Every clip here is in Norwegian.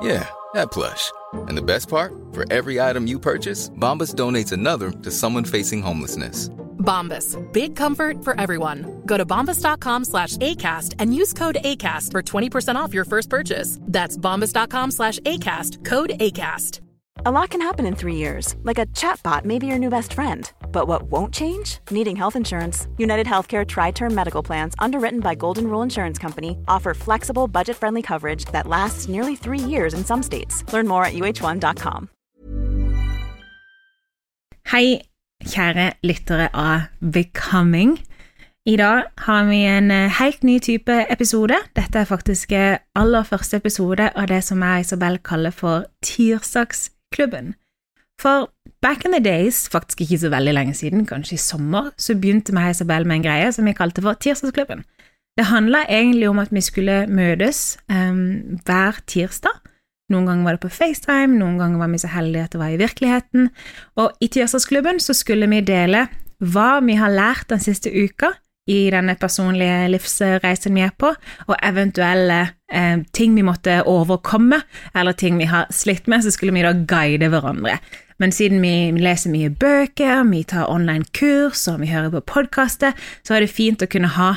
Yeah, that plush. And the best part? For every item you purchase, Bombas donates another to someone facing homelessness. Bombas. Big comfort for everyone. Go to bombas.com slash ACAST and use code ACAST for 20% off your first purchase. That's bombas.com slash ACAST. Code ACAST. A lot can happen in three years, like a chatbot may be your new best friend. But what won't change? Needing health insurance. United Healthcare Tri Term Medical Plans, underwritten by Golden Rule Insurance Company, offer flexible, budget friendly coverage that lasts nearly three years in some states. Learn more at uh1.com. Hei, kjære lyttere av Becoming. I dag har vi en eh, helt ny type episode. Dette er faktisk eh, aller første episode av det som jeg Isabel kaller for Tirsdagsklubben. For back in the days, faktisk ikke så veldig lenge siden, kanskje i sommer, så begynte vi Isabel med en greie som vi kalte for Tirsdagsklubben. Det handla egentlig om at vi skulle møtes um, hver tirsdag. Noen ganger var det på FaceTime, noen ganger var vi så heldige at det var i virkeligheten. Og i Tirsdagsklubben så skulle vi dele hva vi har lært den siste uka i denne personlige livsreisen vi er på, og eventuelle eh, ting vi måtte overkomme, eller ting vi har slitt med, så skulle vi da guide hverandre. Men siden vi leser mye bøker, vi tar online kurs og vi hører på podkaster, så er det fint å kunne ha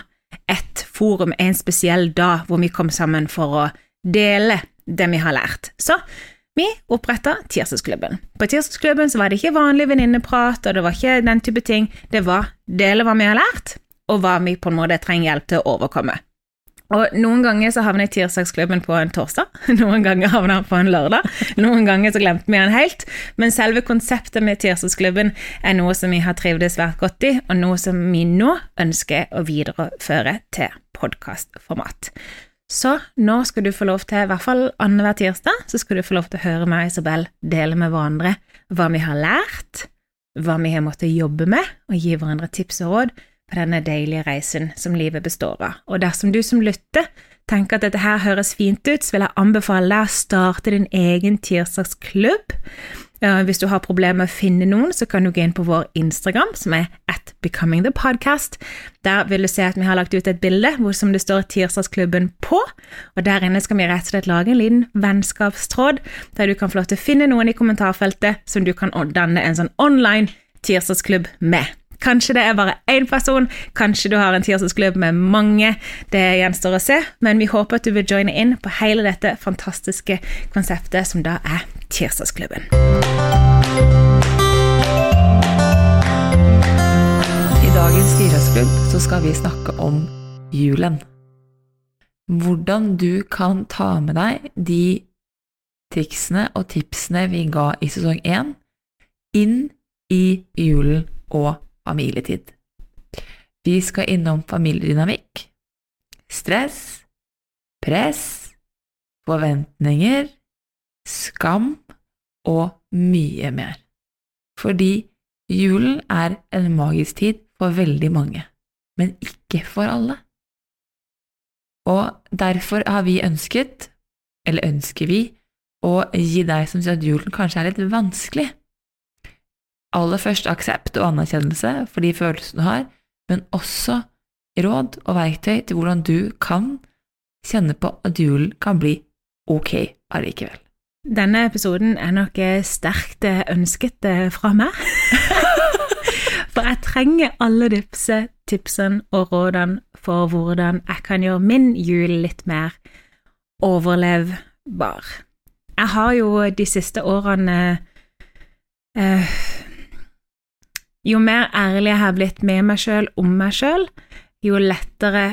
et forum en spesiell dag hvor vi kom sammen for å dele det vi har lært. Så vi oppretta Tirsdagsklubben. På Tirsdagsklubben var det ikke vanlig venninneprat, og det var ikke den type ting. Det var dele hva vi har lært, og hva vi på en måte trenger hjelp til å overkomme. Og Noen ganger så havner Tirsdagsklubben på en torsdag, noen ganger havner han på en lørdag, noen ganger så glemte vi den helt, men selve konseptet med Tirsdagsklubben er noe som vi har trivdes svært godt i, og noe som vi nå ønsker å videreføre til podkastformat. Så nå skal du få lov til, i hvert fall annenhver tirsdag, så skal du få lov til å høre meg og Isabel dele med hverandre hva vi har lært, hva vi har måttet jobbe med, og gi hverandre tips og råd på denne deilige reisen som livet består av. Og dersom du som lytter tenker at dette her høres fint ut, så vil jeg anbefale deg å starte din egen tirsdagsklubb. Hvis du har problemer med å finne noen, så kan du gå inn på vår Instagram, som er at Becoming the Podcast. Der vil du se at vi har lagt ut et bilde hvor som det står Tirsdagsklubben på, og der inne skal vi rett og slett lage en liten vennskapstråd, der du kan få lov til å finne noen i kommentarfeltet som du kan danne en sånn online tirsdagsklubb med. Kanskje det er bare én person, kanskje du har en tirsdagsklubb med mange. Det gjenstår å se, men vi håper at du vil joine inn på hele dette fantastiske konseptet som da er Tirsdagsklubben. I dagens Tirsdagsklubb skal vi snakke om julen. Hvordan du kan ta med deg de triksene og tipsene vi ga i sesong én, inn i julen og familietid. Vi skal innom familiedynamikk, stress, press, forventninger, skam og mye mer. Fordi julen er en magisk tid for veldig mange, men ikke for alle. Og derfor har vi ønsket, eller ønsker vi, å gi deg som sier at julen kanskje er litt vanskelig, aller først aksept og anerkjennelse for de følelsene du har, men også råd og verktøy til hvordan du kan kjenne på at julen kan bli ok allikevel. Denne episoden er nok sterkt ønsket eh, fra meg. for jeg trenger alle disse tipsene og rådene for hvordan jeg kan gjøre min jul litt mer overlevbar. Jeg har jo de siste årene eh, jo mer ærlig jeg har blitt med meg sjøl om meg sjøl, jo lettere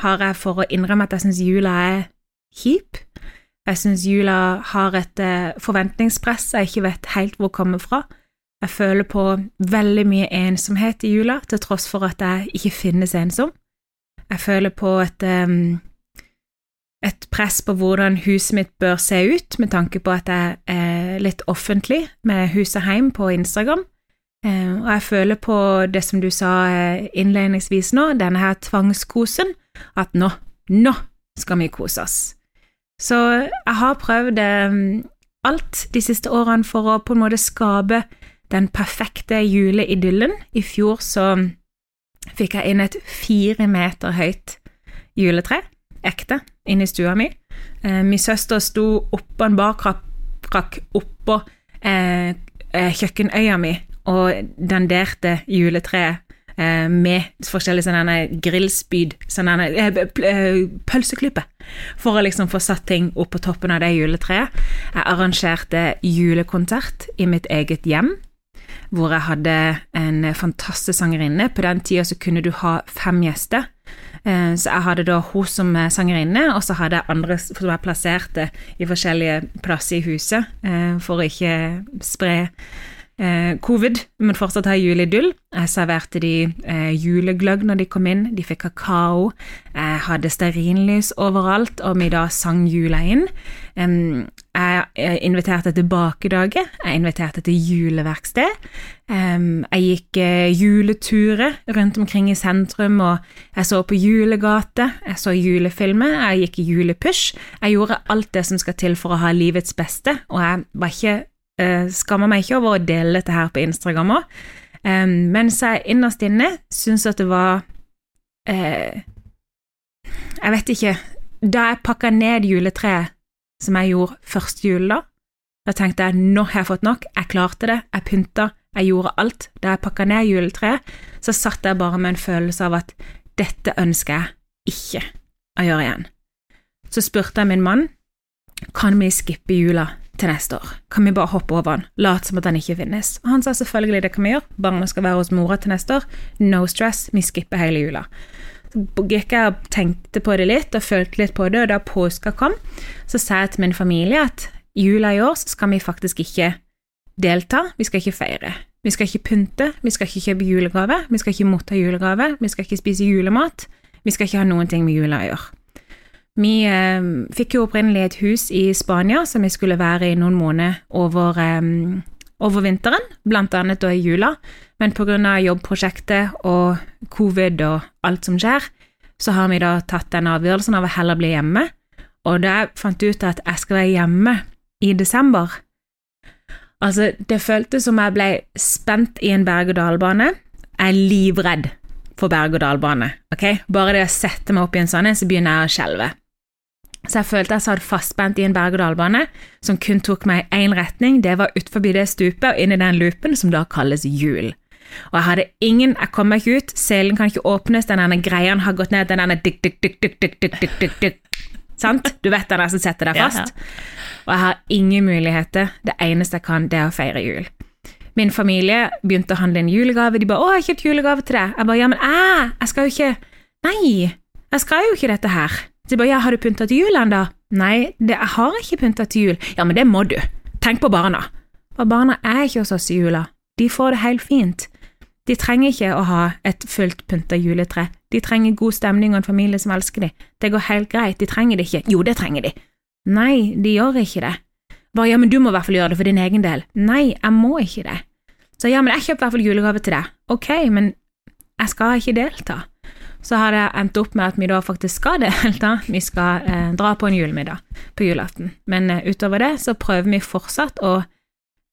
har jeg for å innrømme at jeg syns jula er kjip. Jeg syns jula har et eh, forventningspress jeg ikke vet helt hvor kommer fra. Jeg føler på veldig mye ensomhet i jula, til tross for at jeg ikke finnes ensom. Jeg føler på et, um, et press på hvordan huset mitt bør se ut, med tanke på at jeg er litt offentlig med huset hjemme på Instagram. Uh, og jeg føler på det som du sa eh, innledningsvis nå, denne her tvangskosen, at nå, nå skal vi kose oss. Så jeg har prøvd um, alt de siste årene for å på en måte skape den perfekte juleidyllen. I fjor så fikk jeg inn et fire meter høyt juletre, ekte, inn i stua mi. Eh, min søster sto oppå en barkrakk oppå eh, eh, kjøkkenøya mi og danderte juletreet eh, med forskjellige sånne grillspyd, sånne eh, eh, pølseklype, for å liksom få satt ting opp på toppen av det juletreet. Jeg arrangerte julekonsert i mitt eget hjem hvor jeg hadde en fantastisk sangerinne. På den tida så kunne du ha fem gjester. Så jeg hadde da hun som sangerinne, og så hadde jeg andre som jeg plasserte i forskjellige plasser i huset for å ikke spre eh, covid, men fortsatt ha juleidyll. Jeg serverte de eh, julegløgg når de kom inn, de fikk kakao. Jeg hadde stearinlys overalt, og vi da sang jula inn. Um, jeg inviterte til bakedager, jeg inviterte til juleverksted. Um, jeg gikk uh, juleturer rundt omkring i sentrum, og jeg så på julegate, jeg så julefilmer, jeg gikk i julepush. Jeg gjorde alt det som skal til for å ha livets beste, og jeg var ikke skammer meg ikke over å dele dette her på Instagram òg, mens jeg innerst inne syns at det var uh, Jeg vet ikke. Da jeg pakka ned juletreet, som jeg gjorde første jul da, da tenkte jeg nå har jeg fått nok, jeg klarte det, jeg pynta, jeg gjorde alt. Da jeg pakka ned juletreet, så satt jeg bare med en følelse av at dette ønsker jeg ikke å gjøre igjen. Så spurte jeg min mann kan vi skippe jula til neste år. Kan vi bare hoppe over den, late som at den ikke finnes? Og han sa selvfølgelig det kan vi gjøre, barna skal være hos mora til neste år, no stress, vi skipper hele jula. Så gikk jeg og tenkte på det litt og følte litt på det, og da påska kom, så sa jeg til min familie at jula i år så skal vi faktisk ikke delta, vi skal ikke feire. Vi skal ikke pynte, vi skal ikke kjøpe julegave, vi skal ikke motta julegave, vi skal ikke spise julemat, vi skal ikke ha noen ting med jula å gjøre. Vi eh, fikk jo opprinnelig et hus i Spania som vi skulle være i noen måneder over, eh, over vinteren, annet da i jula, men av jobbprosjektet og covid og alt som skjer, så har vi da tatt den avgjørelsen av å heller bli hjemme, og da jeg fant ut at jeg skal være hjemme i desember Altså, det føltes som jeg ble spent i en berg-og-dal-bane. Jeg er livredd for berg-og-dal-bane, ok? Bare det å sette meg opp i en sånn en, så begynner jeg å skjelve. Så jeg følte jeg satt fastspent i en berg-og-dal-bane som kun tok meg i én retning, det var utfor det stupet og inn i den loopen som da kalles hjul. Og jeg hadde ingen Jeg kom meg ikke ut, selen kan ikke åpnes, den ene greia har gått ned, den dykk, dykk, dykk, dykk, dykk, dykk, dykk, dikk. Sant? Du vet den der som setter deg fast. Og jeg har ingen muligheter. Det eneste jeg kan, det er å feire jul. Min familie begynte å handle inn julegave. De bare 'Å, jeg har kjøpt julegave til deg.' Jeg bare 'Ja, men æ, jeg skal jo ikke Nei, jeg skal jo ikke dette her.' Så jeg bare, ja, har du pynta til jul ennå? Nei, det, jeg har ikke pynta til jul. Ja, men det må du. Tenk på barna. For barna er ikke hos oss i jula. De får det helt fint. De trenger ikke å ha et fullt pynta juletre. De trenger god stemning og en familie som elsker dem. Det går helt greit. De trenger det ikke. Jo, det trenger de. Nei, de gjør ikke det. Bare ja, men du må i hvert fall gjøre det for din egen del. Nei, jeg må ikke det. Så ja, men jeg kjøper i hvert fall julegave til deg. Ok, men jeg skal ikke delta så har det endt opp med at vi da faktisk skal delta. Vi skal eh, dra på en julemiddag på julaften. Men eh, utover det så prøver vi fortsatt å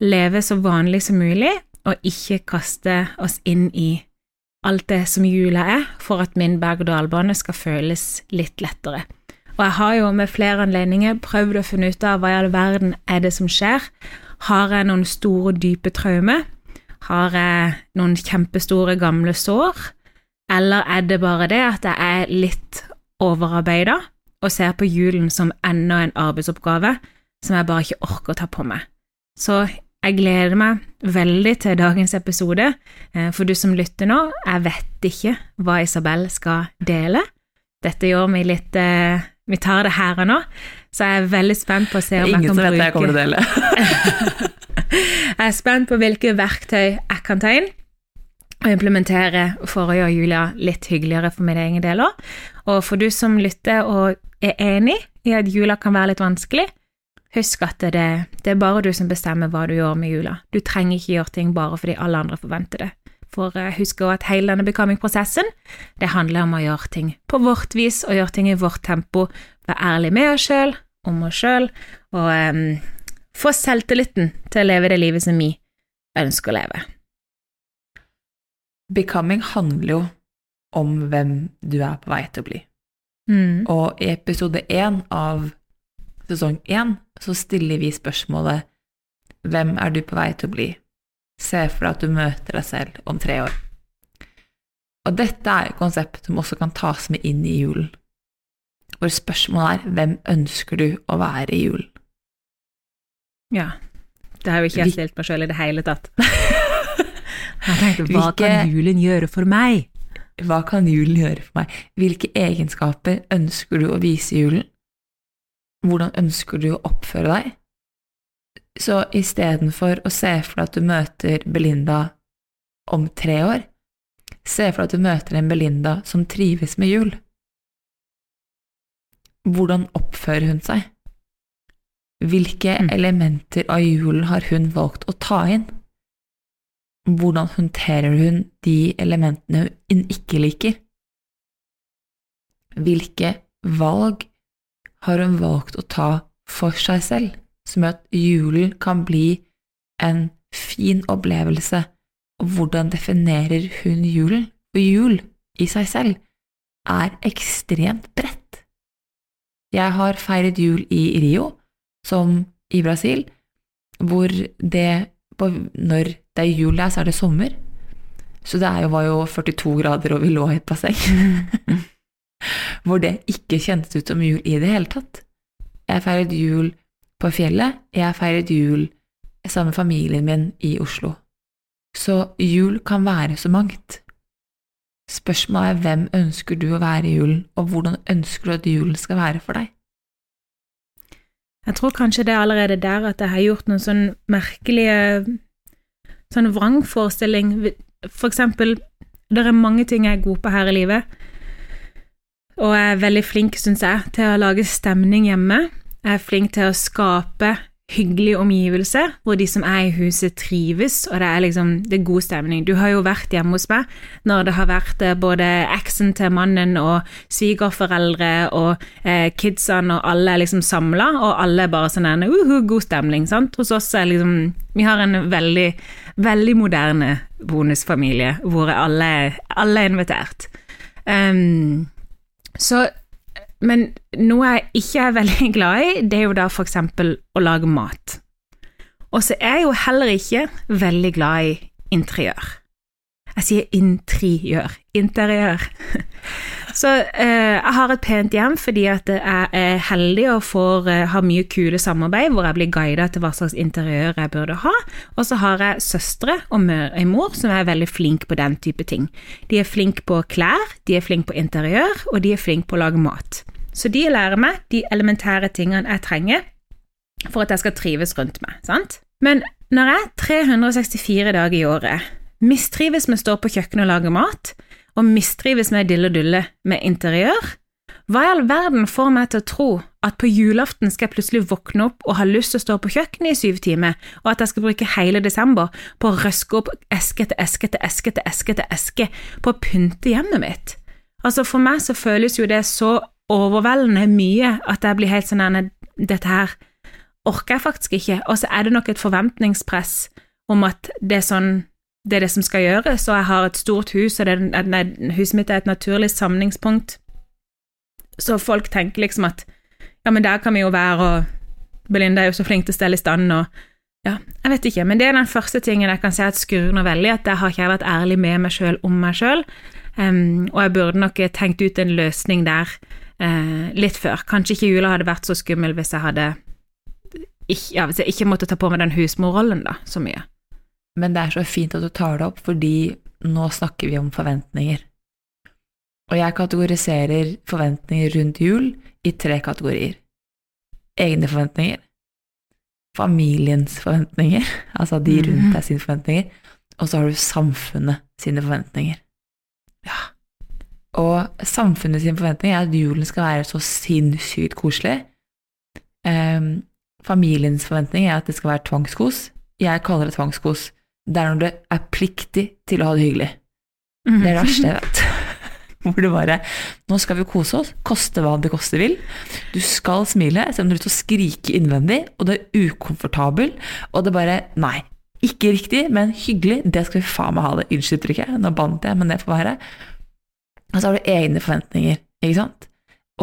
leve så vanlig som mulig, og ikke kaste oss inn i alt det som jula er, for at min berg-og-dal-bane skal føles litt lettere. Og jeg har jo med flere anledninger prøvd å finne ut av hva i all verden er det som skjer. Har jeg noen store, dype traumer? Har jeg noen kjempestore, gamle sår? Eller er det bare det at jeg er litt overarbeida og ser på julen som enda en arbeidsoppgave som jeg bare ikke orker å ta på meg? Så jeg gleder meg veldig til dagens episode. Eh, for du som lytter nå, jeg vet ikke hva Isabel skal dele, Dette gjør meg litt eh, Vi tar det her og nå, så jeg er veldig spent på å se om jeg Ingen som vet hva jeg kommer til å dele. Jeg er spent på hvilke verktøy jeg kan ta inn og implementere for å gjøre jula litt hyggeligere for min egen del òg. Og for du som lytter og er enig i at jula kan være litt vanskelig, husk at det, det er bare du som bestemmer hva du gjør med jula. Du trenger ikke gjøre ting bare fordi alle andre forventer det. For eh, husk også at hele denne becoming-prosessen, det handler om å gjøre ting på vårt vis og gjøre ting i vårt tempo. Være ærlig med oss sjøl, om oss sjøl, og um, få selvtilliten til å leve det livet som vi ønsker å leve. Becoming handler jo om hvem du er på vei til å bli. Mm. Og i episode én av sesong én så stiller vi spørsmålet Hvem er du på vei til å bli? Se for deg at du møter deg selv om tre år. Og dette er et konsept som også kan tas med inn i julen. Hvor spørsmålet er hvem ønsker du å være i julen? Ja. Det har jo ikke jeg stilt meg sjøl i det hele tatt. Jeg tenkte, hva Hvilke- kan julen gjøre for meg? Hva kan julen gjøre for meg? Hvilke egenskaper ønsker du å vise julen? Hvordan ønsker du å oppføre deg? Så istedenfor å se for deg at du møter Belinda om tre år, se for deg at du møter en Belinda som trives med jul. Hvordan oppfører hun seg? Hvilke Mm. elementer av julen har hun valgt å ta inn? Hvordan håndterer hun de elementene hun ikke liker? Hvilke valg har hun valgt å ta for seg selv, som gjør at julen kan bli en fin opplevelse, og hvordan definerer hun julen? For jul i seg selv er ekstremt bredt. Jeg har feiret jul i Rio, som i Brasil, hvor det på, når det er jul her, så er det sommer. Så det jo, var jo 42 grader, og vi lå i et basseng. hvor det ikke kjentes ut som jul i det hele tatt. Jeg feiret jul på fjellet, jeg feiret jul sammen med familien min i Oslo. Så jul kan være så mangt. Spørsmålet er hvem ønsker du å være i julen, og hvordan ønsker du at julen skal være for deg? Jeg tror kanskje det er allerede der at jeg har gjort noen sånn merkelige sånn vrangforestilling. For eksempel, det er mange ting jeg er god på her i livet, og jeg er veldig flink, syns jeg, til å lage stemning hjemme. Jeg er flink til å skape hyggelige omgivelse, hvor de som er i huset trives, og det er liksom det er god stemning. Du har jo vært hjemme hos meg når det har vært eh, både eksen til mannen og svigerforeldre og eh, kidsene, og alle er liksom samla, og alle er bare sånn en uhu, god stemning, sant. Hos oss er liksom Vi har en veldig, veldig moderne bonusfamilie hvor alle, alle er invitert. Um, så men noe jeg ikke er veldig glad i, det er jo da eksempel å lage mat. Og så er jeg jo heller ikke veldig glad i interiør. Jeg sier interiør. Interiør. Så eh, jeg har et pent hjem fordi at jeg er heldig og får eh, ha mye kule samarbeid hvor jeg blir guidet til hva slags interiør jeg burde ha. Og så har jeg søstre og mø- en mor som er veldig flink på den type ting. De er flinke på klær, de er flinke på interiør, og de er flinke på å lage mat. Så de lærer meg de elementære tingene jeg trenger for at jeg skal trives rundt meg. sant? Men når jeg 364 dager i året mistrives med å stå på kjøkkenet og lage mat, og mistrives med dille-dulle med interiør, hva i all verden får meg til å tro at på julaften skal jeg plutselig våkne opp og ha lyst til å stå på kjøkkenet i syv timer, og at jeg skal bruke hele desember på å røske opp eske etter eske etter eske etter eske etter eske på å pynte hjemmet mitt? Altså For meg så føles jo det så overveldende mye at jeg blir helt sånn at Dette her orker jeg faktisk ikke. Og så er det nok et forventningspress om at det er sånn det er det som skal gjøres, og jeg har et stort hus, og er, nei, huset mitt er et naturlig samlingspunkt. Så folk tenker liksom at ja, men der kan vi jo være, og Belinda er jo så flink til å stelle i stand, og ja, jeg vet ikke, men det er den første tingen jeg kan si at skurrer noe veldig, at der har ikke jeg vært ærlig med meg sjøl om meg sjøl, og jeg burde nok tenkt ut en løsning der uh, litt før. Kanskje ikke jula hadde vært så skummel hvis jeg hadde ikke, ja, hvis jeg ikke måtte ta på meg den husmorrollen da, så mye. Men det er så fint at du tar det opp, fordi nå snakker vi om forventninger. Og jeg kategoriserer forventninger rundt jul i tre kategorier. Egne forventninger, familiens forventninger, altså de rundt deg sine forventninger, og så har du samfunnet sine forventninger. Ja. Og samfunnet sine forventninger er at julen skal være så sinnssykt koselig. Um, familiens forventning er at det skal være tvangskos. Jeg kaller det tvangskos. Det er når du er pliktig til å ha det hyggelig. Det er det verste jeg vet. Hvor det bare Nå skal vi kose oss, koste hva det koste vil. Du skal smile, selv om du er ute og skriker skrike innvendig, og det er ukomfortabel, og det bare Nei. Ikke riktig, men hyggelig. Det skal vi faen meg ha det. Unnskyld uttrykket, nå bandt jeg, men det får være. Og så har du egne forventninger, ikke sant?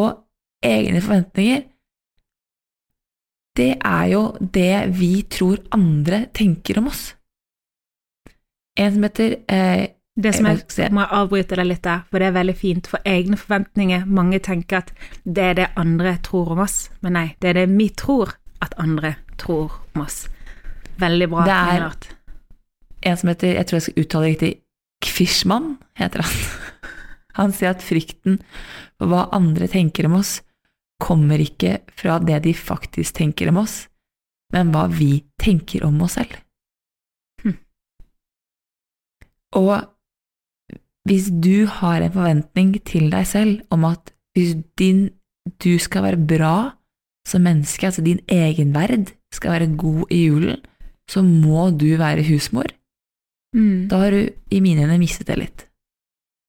Og egne forventninger det er jo det vi tror andre tenker om oss. En som heter eh, Det som Jeg jeg, må jeg avbryte deg litt der, for det er veldig fint. For egne forventninger, mange tenker at det er det andre tror om oss, men nei, det er det vi tror at andre tror om oss. Veldig bra. Det er- Lennart. en som heter, jeg tror jeg skal uttale det riktig, Kvishman heter han. Han sier at frykten for hva andre tenker om oss, kommer ikke fra det de faktisk tenker om oss, men hva vi tenker om oss selv. Og hvis du har en forventning til deg selv om at hvis din, du skal være bra som menneske, altså din egenverd skal være god i julen, så må du være husmor. Mm. Da har du i mine øyne mistet det litt.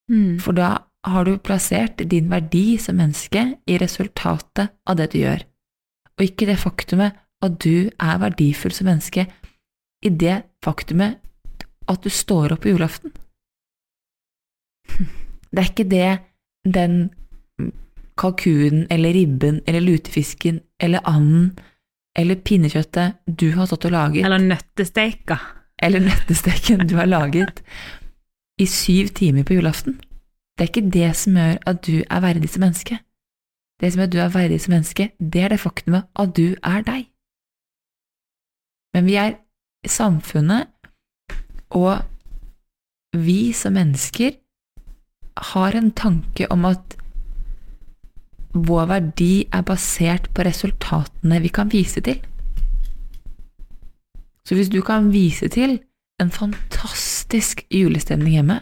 Mm. For da har du plassert din verdi som menneske i resultatet av det du gjør, og ikke det faktumet at du er verdifull som menneske i det faktumet at du står opp på julaften. Det er ikke det den kalkunen eller ribben eller lutefisken eller anden eller pinnekjøttet du har stått og laget Eller nøttesteika. eller nøttesteken du har laget i syv timer på julaften. Det er ikke det som gjør at du er verdig som menneske. Det som gjør at du er verdig som menneske, det er det faktumet at du er deg. Men vi er samfunnet, og vi som mennesker har en tanke om at vår verdi er basert på resultatene vi kan vise til. Så hvis du kan vise til en fantastisk julestemning hjemme,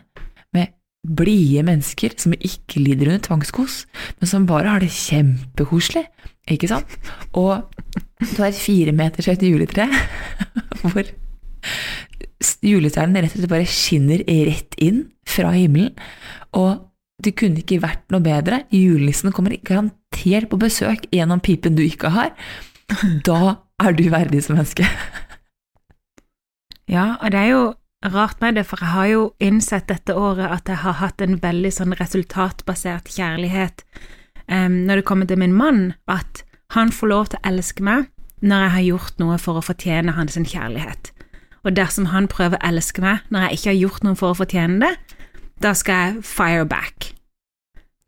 med blide mennesker som ikke lider under tvangskos, men som bare har det kjempekoselig, ikke sant? Og du har et fire meters høyt juletre, hvor julestjernen rett og slett bare skinner rett inn fra himmelen, og det kunne ikke vært noe bedre. Julenissen kommer garantert på besøk gjennom pipen du ikke har. Da er du verdig som menneske. Ja, og det er jo rart med det, for jeg har jo innsett dette året at jeg har hatt en veldig sånn resultatbasert kjærlighet um, når det kommer til min mann, at han får lov til å elske meg når jeg har gjort noe for å fortjene hans kjærlighet. Og dersom han prøver å elske meg når jeg ikke har gjort noe for å fortjene det, da skal jeg fire back.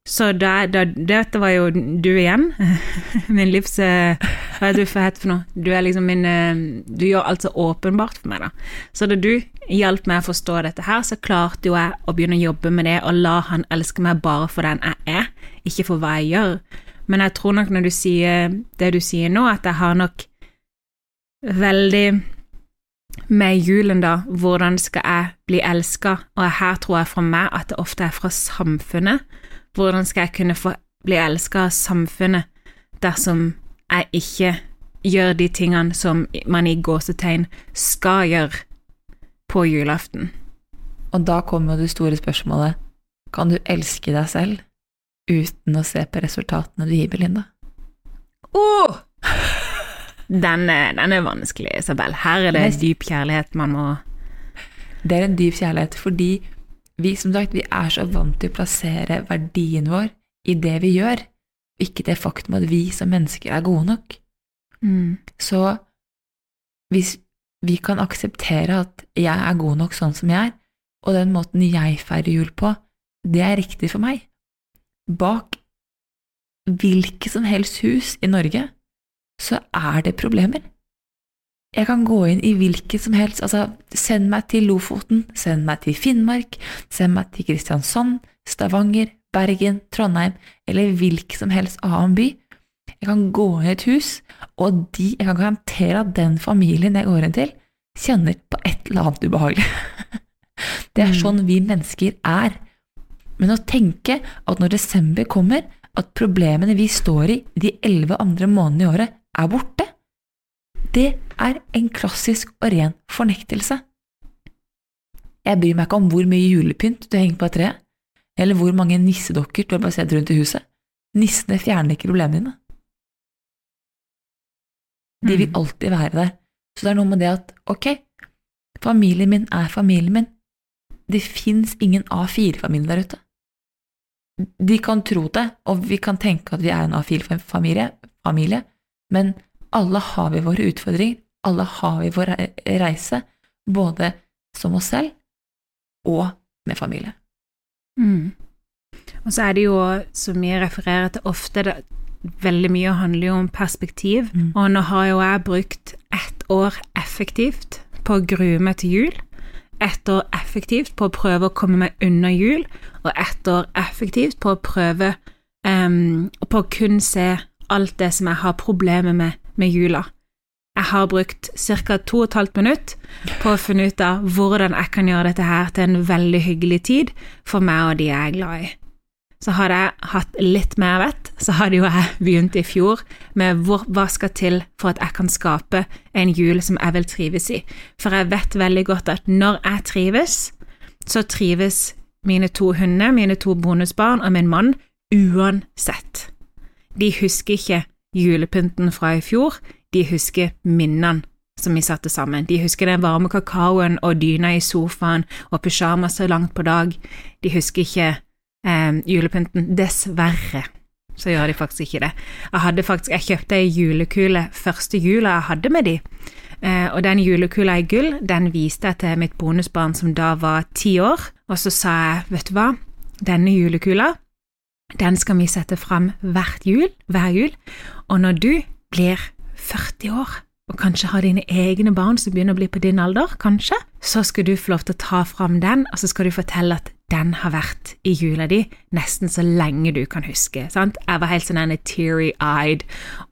Så da, da, dette var jo du igjen, min livs eh, Hva er det du for for noe? Du er liksom min eh, Du gjør alt så åpenbart for meg, da. Så da du hjalp meg å forstå dette her, så klarte jo jeg å begynne å jobbe med det og la han elske meg bare for den jeg er, ikke for hva jeg gjør. Men jeg tror nok når du sier det du sier nå, at jeg har nok veldig med julen, da, hvordan skal jeg bli elska, og her tror jeg fra meg at det ofte er fra samfunnet. Hvordan skal jeg kunne få bli elska av samfunnet dersom jeg ikke gjør de tingene som man i gåsetegn skal gjøre på julaften? Og da kommer jo det store spørsmålet, kan du elske deg selv uten å se på resultatene du gir, Belinda? Åh! Den, er- den er vanskelig, Isabel. Her er det en dyp kjærlighet man må Det er en dyp kjærlighet fordi vi som sagt, vi er så vant til å plassere verdien vår i det vi gjør, ikke det faktum at vi som mennesker er gode nok. mm. Så hvis vi kan akseptere at jeg er god nok sånn som jeg er, og den måten jeg feirer jul på, det er riktig for meg. Bak hvilket som helst hus i Norge, så er det problemer. Jeg kan gå inn i hvilket som helst, altså send meg til Lofoten, send meg til Finnmark, send meg til Kristiansand, Stavanger, Bergen, Trondheim eller hvilken som helst annen by. Jeg kan gå inn i et hus, og de, jeg kan garantere at den familien jeg går inn til, kjenner på et eller annet ubehagelig. Det er sånn vi mennesker er. Men å tenke at når desember kommer, at problemene vi står i de elleve andre månedene i året, er borte, det er en klassisk og ren fornektelse. Jeg bryr meg ikke om hvor mye julepynt du henger på et tre, eller hvor mange nissedokker du har basert rundt i huset. Nissene fjerner ikke problemene dine. De vil Mm. alltid være der. Så det er noe med det at ok, familien min er familien min. Det fins ingen A4-familie der ute. De kan tro det, og vi kan tenke at vi er en A4-familie, familie, men alle har vi våre utfordringer, alle har vi vår reise, både som oss selv og med familie. Mm. Og så er det jo, som jeg refererer til ofte, det, veldig mye handler jo om perspektiv. Mm. Og nå har jo jeg brukt ett år effektivt på å grue meg til jul. Ett år effektivt på å prøve å komme meg unna jul, og ett år effektivt på å prøve um, på å kun se alt det som jeg har problemer med med jula. Jeg har brukt ca. to og et halvt minutt på å finne ut av hvordan jeg kan gjøre dette her til en veldig hyggelig tid for meg og de jeg er glad i. Så hadde jeg hatt litt mer vett, så hadde jo jeg begynt i fjor med hvor, hva skal til for at jeg kan skape en jul som jeg vil trives i. For jeg vet veldig godt at når jeg trives, så trives mine to hunder, mine to bonusbarn og min mann uansett. De husker ikke julepynten fra i fjor, de husker minnene som vi satte sammen. De husker den varme kakaoen og dyna i sofaen og pysjamas så langt på dag. De husker ikke eh, julepynten. Dessverre så gjør de faktisk ikke det. Jeg hadde faktisk, jeg kjøpte ei julekule første jula jeg hadde med de, eh, og den julekula i gull, den viste jeg til mitt bonusbarn som da var ti år, og så sa jeg, vet du hva, denne julekula, den skal vi sette fram hvert jul, hver jul, og når du blir 40 år, og kanskje har dine egne barn som begynner å bli på din alder, kanskje, så skal du få lov til å ta fram den, og så skal du fortelle at den har vært i jula di nesten så lenge du kan huske. sant? Jeg var helt sånn teary-eyed,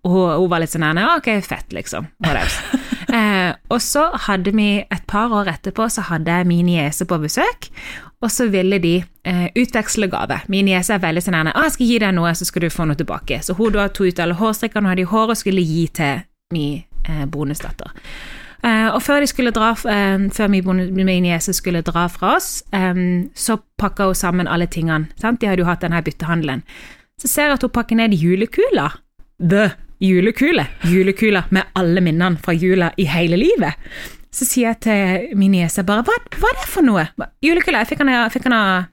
og hun var litt sånn ok, fett, liksom. Whatever. eh, og så hadde vi, et par år etterpå, så hadde jeg min niese på besøk, og så ville de eh, utveksle gave. Min niese er veldig sånn ah, 'Jeg skal gi deg noe, så skal du få noe tilbake.' Så hun da tok ut alle hårstrikkene hun hadde i håret, og skulle gi til min eh, bonusdatter. Eh, og før de skulle dra, eh, før min, niese skulle dra fra oss, eh, så pakka hun sammen alle tingene. Sant? De hadde jo hatt denne byttehandelen. Så ser jeg at hun pakker ned julekula. The julekule. Julekule med alle minnene fra jula i hele livet. Så sier jeg til min niese bare hva, hva er det for noe? Julekule. Jeg fikk den av-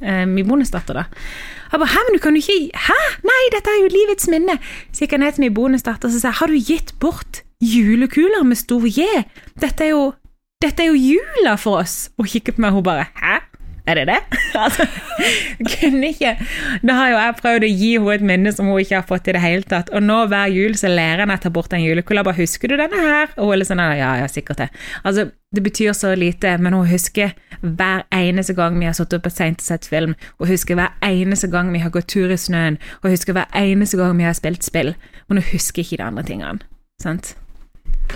eh, min bonusdatter, da. Jeg bare, hæ, men du kan jo ikke Hæ? Nei, dette er jo livets minne! Så gikk jeg ned til min bonusdatter og sa har du gitt bort julekuler med stor J? Dette er jo dette er jo jula for oss! Og kikket på meg, og hun bare hæ? Er det det? altså, kunne ikke Da har jo jeg prøvd å gi henne et minne som hun ikke har fått i det hele tatt. Og nå hver jul så lærer jeg henne å ta bort en julekule. 'Husker du denne her?' Og hun er litt sånn Ja, ja, sikkert det. Altså, det betyr så lite, men hun husker hver eneste gang vi har sittet oppe seint og sett film, Hun husker hver eneste gang vi har gått tur i snøen, Hun husker hver eneste gang vi har spilt spill. Men hun husker ikke de andre tingene. Sant?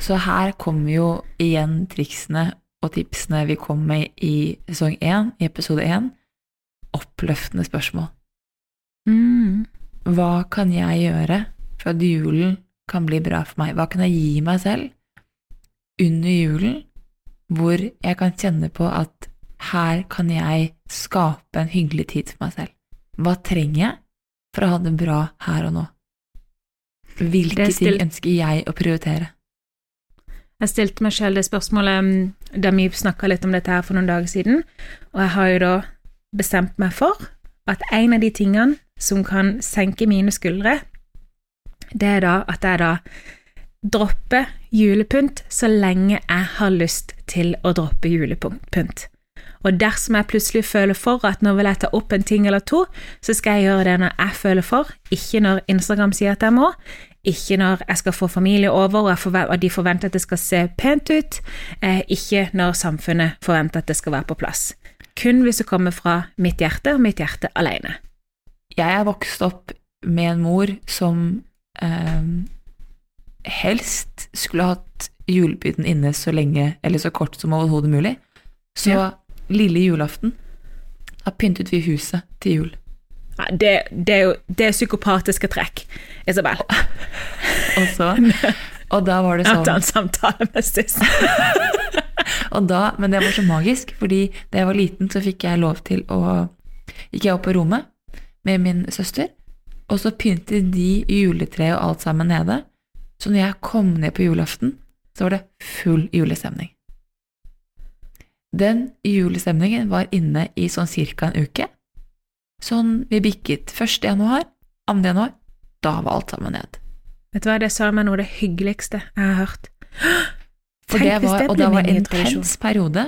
Så her kommer jo igjen triksene og tipsene vi kom med i sesong én, i episode én. Oppløftende spørsmål. Mm. Hva kan jeg gjøre for at julen kan bli bra for meg? Hva kan jeg gi meg selv under julen, hvor jeg kan kjenne på at her kan jeg skape en hyggelig tid for meg selv? Hva trenger jeg for å ha det bra her og nå? Hvilke ting ønsker jeg å prioritere? Jeg stilte meg selv det spørsmålet mm, da vi snakka litt om dette her for noen dager siden, og jeg har jo da bestemt meg for at en av de tingene som kan senke mine skuldre, det er da at jeg da dropper julepynt så lenge jeg har lyst til å droppe julepynt. Og dersom jeg plutselig føler for at nå vil jeg ta opp en ting eller to, så skal jeg gjøre det når jeg føler for, ikke når Instagram sier at jeg må, ikke når jeg skal få familie over og, de forventer at det skal se pent ut, eh, ikke når samfunnet forventer at det skal være på plass. Kun hvis det kommer fra mitt hjerte og mitt hjerte alene. jeg er vokst opp med en mor som eh, helst skulle hatt julepynten inne så lenge, eller så kort som overhodet mulig. Så Ja. Lille julaften, da pyntet vi huset til jul. Ja, det, det er jo det er psykopatiske trekk, Isabel. Og, så, og da var det Jeg sånn en samtale med Sis. Og da, men det var så magisk, fordi da jeg var liten, så fikk jeg lov til å Gikk jeg opp på rommet med min søster, og så pyntet de juletreet og alt sammen nede. Så når jeg kom ned på julaften, så var det full julestemning. Den julestemningen var inne i sånn cirka en uke. Sånn vi bikket 1. januar, 2. januar, da var alt sammen ned. Vet du hva, det sa meg noe av det hyggeligste jeg har hørt. For det var, og det var en intens periode,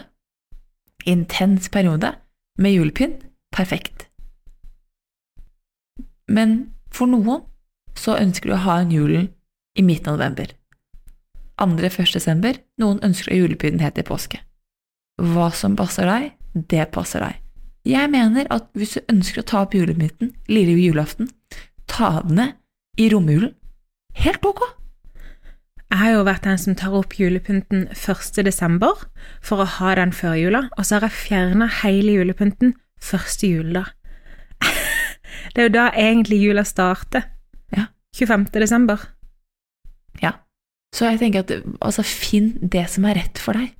intens periode med julepynt, perfekt. Men for noen så ønsker du å ha en julen i midten av november. Andre 1. desember, noen ønsker å ha julepynten helt til påske. Hva som passer deg, det passer deg. Jeg mener at hvis du ønsker å ta opp julemynten lille julaften, ta den ned i romjulen. Helt ok. Jeg har jo vært den som tar opp julepynten 1. desember for å ha den før jula, og så har jeg fjerna hele julepynten første juledag. Det er jo da egentlig jula starter. Ja. 25. desember. Ja. Så jeg tenker at altså, finn det som er rett for deg.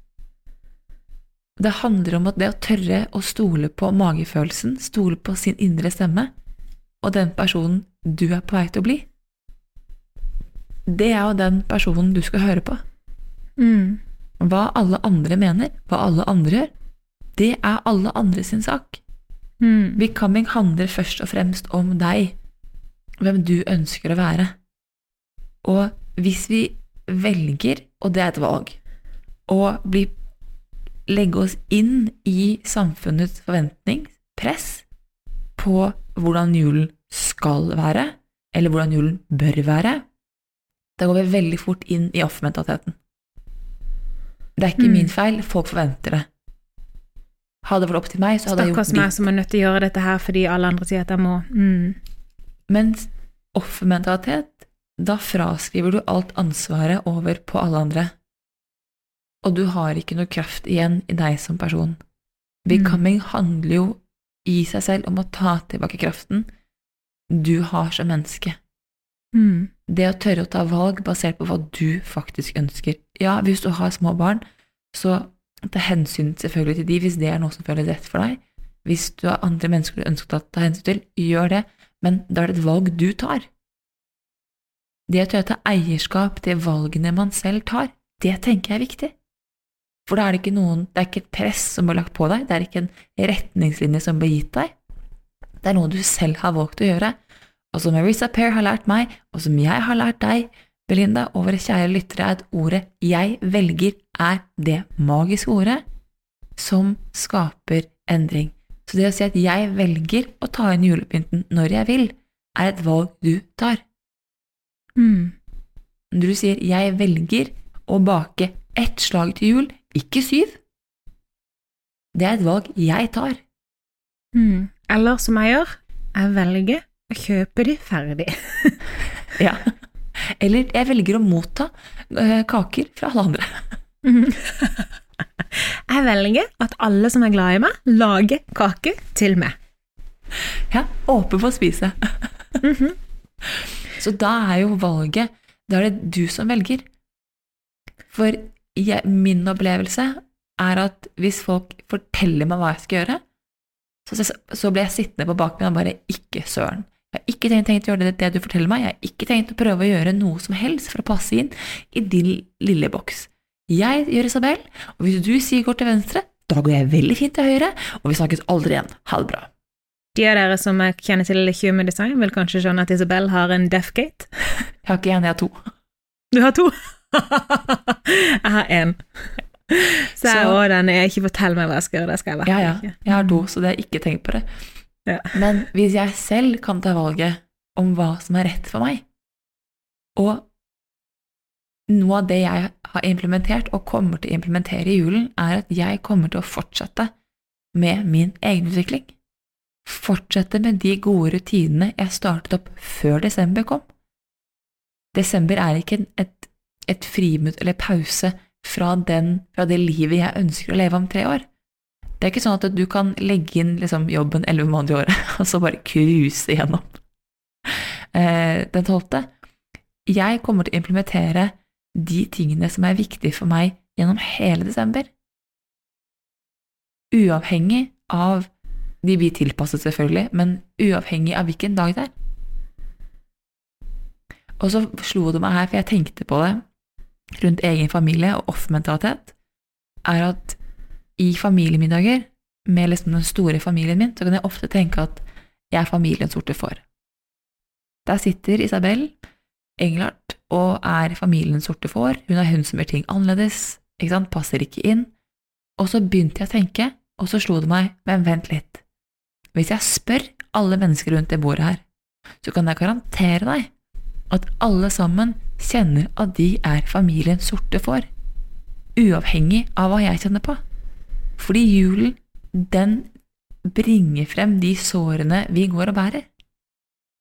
Det handler om at det å tørre å stole på magefølelsen, stole på sin indre stemme, og den personen du er på vei til å bli, det er jo den personen du skal høre på. Mm. Hva alle andre mener, hva alle andre gjør, det er alle andre sin sak. Mm. Becoming handler først og fremst om deg, hvem du ønsker å være. Og hvis vi velger, og det er et valg, å bli, legge oss inn i samfunnets forventning, press, på hvordan julen skal være, eller hvordan julen bør være, da går vi veldig fort inn i offermentaliteten. Det er ikke Mm. min feil, folk forventer det. Hadde det vært opp til meg, så hadde jeg Stakkars meg som er nødt til å gjøre dette her fordi alle andre sier at jeg må. Mm. Mens offermentalitet, da fraskriver du alt ansvaret over på alle andre. Og du har ikke noe kraft igjen i deg som person. Becoming handler jo i seg selv om å ta tilbake kraften du har som menneske. Mm. Det å tørre å ta valg basert på hva du faktisk ønsker. Ja, hvis du har små barn, så ta hensyn selvfølgelig til de hvis det er noe som føles rett for deg. Hvis du har andre mennesker du ønsker å ta hensyn til, gjør det, men da er det et valg du tar. Det å tørre å ta eierskap til valgene man selv tar, det tenker jeg er viktig. For da er det ikke noen, det er ikke et press som blir lagt på deg, det er ikke en retningslinje som blir gitt deg. Det er noe du selv har valgt å gjøre, og som Marisa Pair har lært meg, og som jeg har lært deg, Belinda, og våre kjære lyttere, er at ordet jeg velger er det magiske ordet som skaper endring. Så det å si at jeg velger å ta inn julepynten når jeg vil, er et valg du tar. Hmm. Når du sier jeg velger å bake ett slag til jul, ikke syv, det er et valg jeg tar. Mm. Eller som jeg gjør, jeg velger å kjøpe de ferdig. Ja. Eller jeg velger å motta eh, kaker fra alle andre. Jeg velger at alle som er glad i meg, lager kake til meg. Ja, åpen for å spise. Så da er jo valget Da er det du som velger. For jeg, min opplevelse er at hvis folk forteller meg hva jeg skal gjøre, så, så, så blir jeg sittende på bakbenn og bare ikke søren. Jeg har ikke tenkt, tenkt å gjøre det, det du forteller meg, jeg har ikke tenkt å prøve å gjøre noe som helst for å passe inn i din lille boks. Jeg gjør Isabel, og hvis du sier går til venstre, da går jeg veldig fint til høyre, og vi snakkes aldri igjen. Ha det bra. De av dere som kjenner til Human Design, vil kanskje skjønne at Isabel har en Deathgate. Jeg har ikke en, jeg har to. Du har to! jeg har én. Så jeg har den er ikke fortell meg hva jeg skal gjøre, det skal jeg være. Ja, ja. Jeg har do, så det er ikke tenkt på det. Ja. Men hvis jeg selv kan ta valget om hva som er rett for meg, og noe av det jeg har implementert og kommer til å implementere i julen, er at jeg kommer til å fortsette med min egenutvikling. fortsette med de gode rutinene jeg startet opp før desember kom. Desember er ikke et, et friminutt eller pause fra, den, fra det livet jeg ønsker å leve om tre år. Det er ikke sånn at du kan legge inn liksom, jobben elleve måneder i året, og så bare cruise igjennom. Eh, den tolvte. Jeg kommer til å implementere de tingene som er viktige for meg gjennom hele desember. Uavhengig av De blir tilpasset, selvfølgelig, men uavhengig av hvilken dag det er. Og så slo det meg her, for jeg tenkte på det rundt egen familie og offermentalitet, er at i familiemiddager med liksom den store familien min, så kan jeg ofte tenke at jeg er familiens sorte får. Der sitter Isabel Englert og er familiens sorte får, hun er hun som gjør ting annerledes, ikke sant, passer ikke inn. Og så begynte jeg å tenke, og så slo det meg, men vent litt, hvis jeg spør alle mennesker rundt det bordet her, så kan jeg garantere deg at alle sammen kjenner at de er familien sorte får, uavhengig av hva jeg kjenner på. Fordi julen, den bringer frem de sårene vi går og bærer.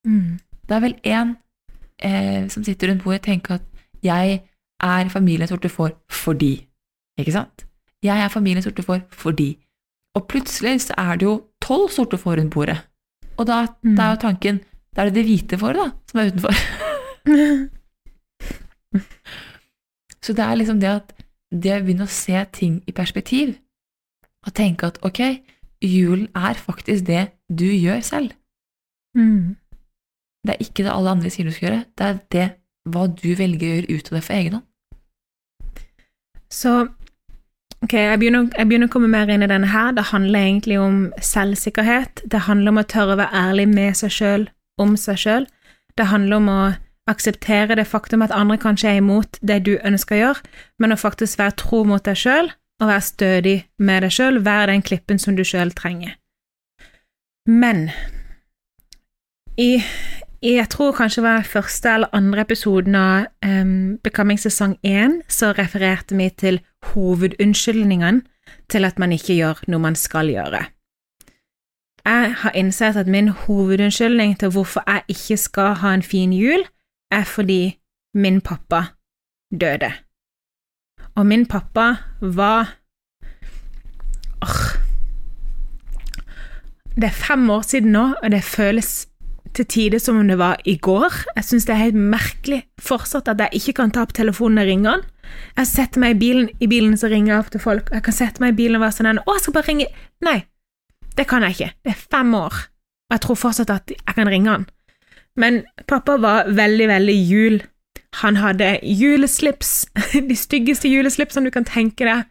Mm. Det er vel én eh, som sitter rundt bordet og tenker at jeg er familien sorte får fordi. Ikke sant? Jeg er familien sorte får fordi. Og plutselig så er det jo tolv sorte får rundt bordet. Og da, Mm. da er jo tanken Da er det det hvite fåret, da, som er utenfor. Så det er liksom det at det å begynne å se ting i perspektiv, og tenke at ok, julen er faktisk det du gjør selv. Mm. Det er ikke det alle andre sier du skal gjøre, det er det hva du velger å gjøre ut av det for egen hånd. Så ok, jeg begynner, jeg begynner å komme mer inn i denne her. Det handler egentlig om selvsikkerhet. Det handler om å tørre å være ærlig med seg sjøl, om seg sjøl. Det handler om å akseptere det faktum at andre kanskje er imot det du ønsker å gjøre, men å faktisk være tro mot deg sjøl og være stødig med deg sjøl, være den klippen som du sjøl trenger. Men i, jeg tror kanskje det var første eller andre episoden av um, Becoming sesong 1, så refererte vi til hovedunnskyldningene til at man ikke gjør noe man skal gjøre. Jeg har innsett at min hovedunnskyldning til hvorfor jeg ikke skal ha en fin jul, er fordi min pappa døde. Og min pappa var Åh. Det er fem år siden nå, og det føles til tider som om det var i går. Jeg syns det er helt merkelig fortsatt at jeg ikke kan ta opp telefonen og ringe han. Jeg setter meg i bilen, i bilen så ringer jeg opp til folk. Jeg kan sette meg i bilen og være sånn 'Å, jeg skal bare ringe' Nei, det kan jeg ikke. Det er fem år, og jeg tror fortsatt at jeg kan ringe han. Men pappa var veldig, veldig jul. Han hadde juleslips, de styggeste juleslipsene du kan tenke deg.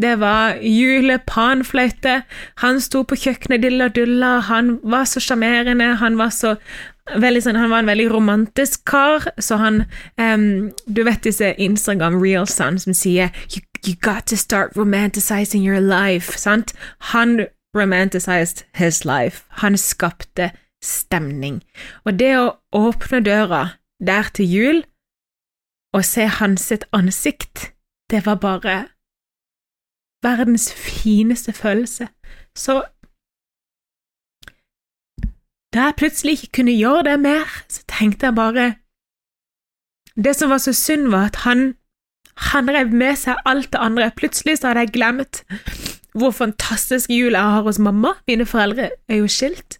Det var julepanfløyte. Han sto på kjøkkenet dilla dulla, han var så sjarmerende, han var sånn, Han var en veldig romantisk kar, så han um, Du vet disse Instagram reelsene som sier you, you got to start romanticizing your life, sant? Han romanticized his life. Han skapte stemning. Og det å åpne døra der til jul og se hans sitt ansikt, det var bare verdens fineste følelse. Så da jeg plutselig ikke kunne gjøre det mer, så tenkte jeg bare Det som var så synd, var at han han rev med seg alt det andre. Plutselig så hadde jeg glemt hvor fantastisk jul jeg har hos mamma. Mine foreldre er jo skilt.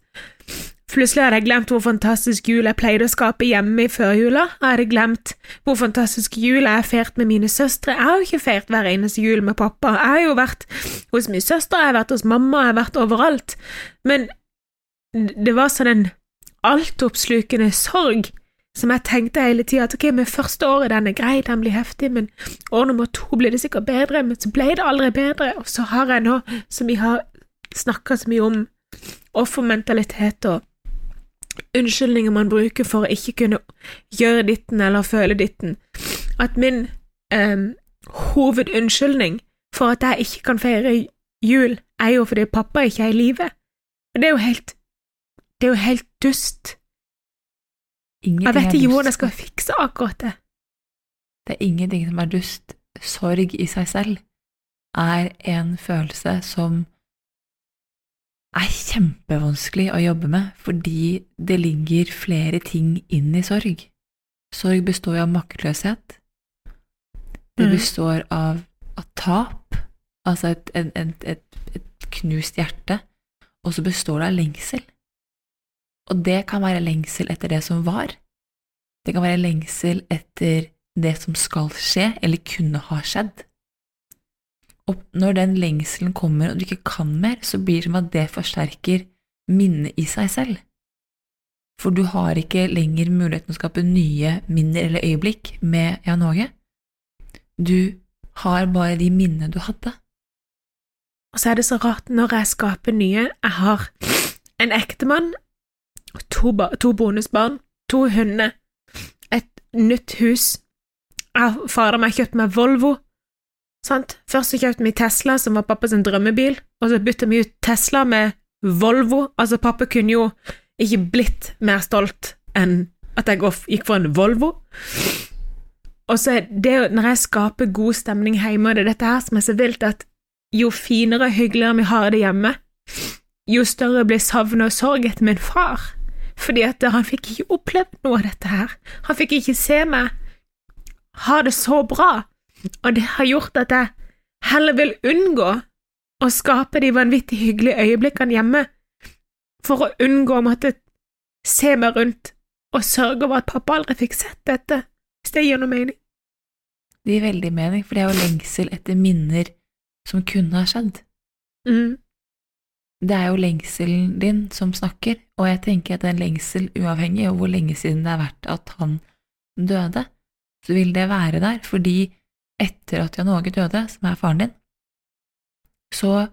Plutselig hadde jeg glemt hvor fantastisk jul jeg pleide å skape hjemme i førjula. Jeg hadde glemt hvor fantastisk jul jeg har feiret med mine søstre. Jeg har jo ikke feiret hver eneste jul med pappa. Jeg har jo vært hos min søster, jeg har vært hos mamma, jeg har vært overalt. Men det var sånn en altoppslukende sorg som jeg tenkte hele tida at ok, men første året den er grei, den blir heftig, men år nummer to blir det sikkert bedre, men så ble det aldri bedre, og så har jeg nå, som vi har snakka så mye om, offermentalitet og unnskyldninger man bruker for å ikke kunne gjøre ditten eller føle ditten, at min eh, hovedunnskyldning for at jeg ikke kan feire jul, er jo fordi pappa ikke er i live. Og det er jo helt Det er jo helt dust. Ingenting Jeg vet ikke hvordan jeg skal fikse akkurat det. Det er ingenting som er dust. Sorg i seg selv er en følelse som er kjempevanskelig å jobbe med fordi det ligger flere ting inn i sorg. Sorg består jo av maktløshet. Det Mm. består av, av tap, altså et, et, et, et, et knust hjerte, og så består det av lengsel. Og det kan være lengsel etter det som var. Det kan være lengsel etter det som skal skje, eller kunne ha skjedd. Og når den lengselen kommer og du ikke kan mer, så blir det som at det forsterker minnet i seg selv. For du har ikke lenger muligheten å skape nye minner eller øyeblikk med Jan Åge. Du har bare de minnene du hadde. Og så er det så rart når jeg skaper nye. Jeg har en ektemann, to, to bonusbarn, to hunder, et nytt hus. Jeg har fader meg kjøpt meg Volvo. Sant? Først så kjøpte vi Tesla, som var pappas drømmebil, og så bytta vi ut Tesla med Volvo. Altså, pappa kunne jo ikke blitt mer stolt enn at jeg gikk for en Volvo. Og så er det jo når jeg skaper god stemning hjemme, og det er dette her som er så vilt, at jo finere og hyggeligere vi har det hjemme, jo større blir savnet og sorg etter min far. Fordi at han fikk ikke opplevd noe av dette her. Han fikk ikke se meg ha det så bra, og det har gjort at jeg heller vil unngå å skape de vanvittig hyggelige øyeblikkene hjemme, for å unngå å måtte se meg rundt og sørge over at pappa aldri fikk sett dette, hvis det gir noe mening. Det gir veldig mening, for det er jo lengsel etter minner som kunne ha skjedd. Mm. Det er jo lengselen din som snakker, og jeg tenker at en lengsel, uavhengig av hvor lenge siden det har vært at han døde, så vil det være der, fordi etter at Jan Åge døde, som er faren din, så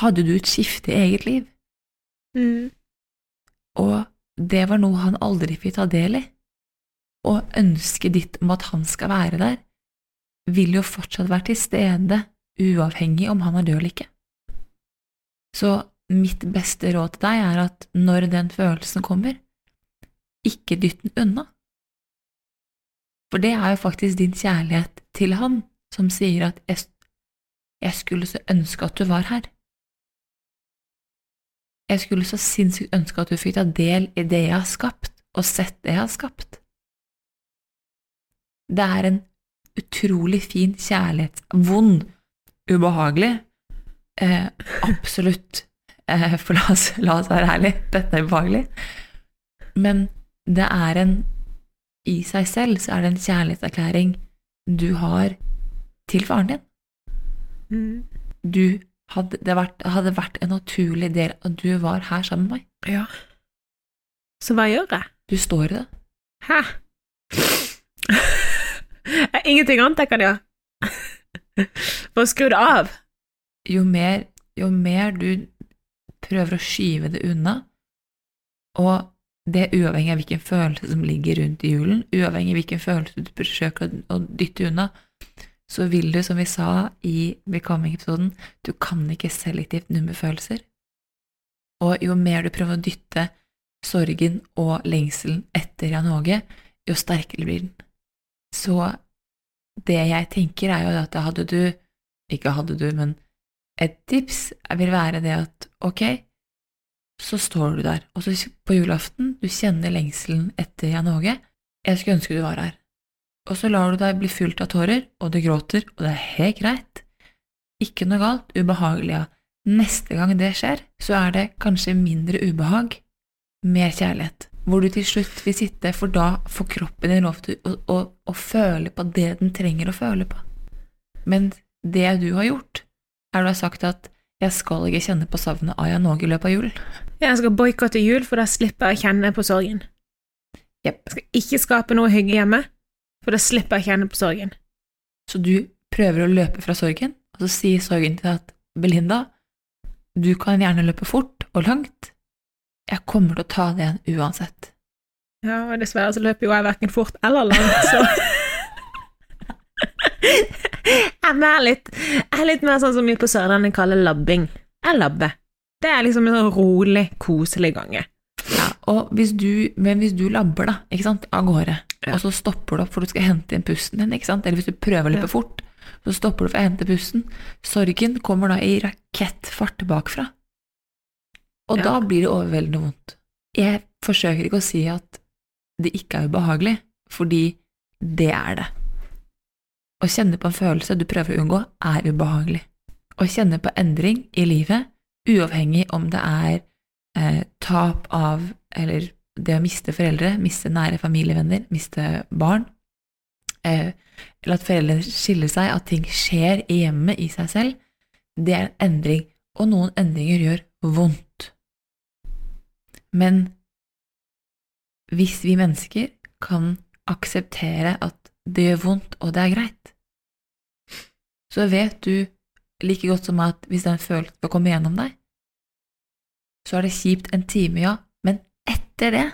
hadde du et skifte i eget liv, Mm. og det var noe han aldri fikk ta del i. Og ønsket ditt om at han skal være der, vil jo fortsatt være til stede, uavhengig om han er død eller ikke. Så mitt beste råd til deg er at når den følelsen kommer, ikke dytt den unna. For det er jo faktisk din kjærlighet til han som sier at jeg, jeg skulle så ønske at du var her. Jeg skulle så sinnssykt ønske at du fikk ta del i det jeg har skapt, og sett det jeg har skapt. Det er en utrolig fin kjærlighet, vond, ubehagelig, eh, absolutt, eh, for la oss, la oss være ærlige, dette er ubehagelig, men det er en, i seg selv så er det en kjærlighetserklæring du har til faren din. Mm. Du hadde, det vært, hadde vært en naturlig del at du var her sammen med meg. Ja. Så hva gjør jeg? Du står i det. Hæ? Ingenting annet jeg kan gjøre. Bare skru det av. jo mer, jo mer du prøver å skyve det unna, og det er uavhengig av hvilken følelse som ligger rundt i julen, uavhengig av hvilken følelse du forsøker å, dytte unna, så vil du, som vi sa i Becoming-episoden, du kan ikke selektivt numme følelser. Og jo mer du prøver å dytte sorgen og lengselen etter Jan Åge, jo sterkere blir den. Så det jeg tenker er jo at hadde du, ikke hadde du, men et tips vil være det at ok, så står du der, og så på julaften, du kjenner lengselen etter Jan Åge, jeg skulle ønske du var her. Og så lar du deg bli fylt av tårer, og du gråter, og det er helt greit. Ikke noe galt, ubehagelig, ja. Neste gang det skjer, så er det kanskje mindre ubehag, mer kjærlighet, hvor du til slutt vil sitte, for da får kroppen din lov til å, å, å føle på det den trenger å føle på. Men det du har gjort, er du har sagt at jeg skal ikke kjenne på savnet av Jan Åge i løpet av julen. Jeg skal boikotte jul, for da slipper jeg å kjenne på sorgen. Jepp. Jeg skal ikke skape noe hygge hjemme, for da slipper jeg å kjenne på sorgen. Så du prøver å løpe fra sorgen, og så sier sorgen til deg at Belinda, du kan gjerne løpe fort og langt, jeg kommer til å ta det igjen uansett. Ja, og dessverre så løper jo jeg verken fort eller langt, så Jeg er litt, jeg er litt mer sånn som vi på Sørlandet kaller labbing. Jeg labber. Det er liksom en sånn rolig, koselig gange. Ja, hvis du, men hvis du labber da, ikke sant, av gårde, Ja. og så stopper du opp for du skal hente inn pusten din, ikke sant, eller hvis du prøver å løpe Ja. fort, så stopper du for å hente pusten, sorgen kommer da i rakettfart bakfra. Og da blir det overveldende vondt. Jeg forsøker ikke å si at det ikke er ubehagelig, fordi det er det. Å kjenne på en følelse du prøver å unngå, er ubehagelig. Å kjenne på endring i livet, uavhengig om det er eh, tap av eller det å miste foreldre, miste nære familievenner, miste barn, eh, eller at foreldre skiller seg, at ting skjer i hjemmet i seg selv, det er en endring, og noen endringer gjør vondt. Men hvis vi mennesker kan akseptere at det gjør vondt, og det er greit, så vet du like godt som at hvis den følelsen skal komme gjennom deg, så er det kjipt en time, ja, men etter det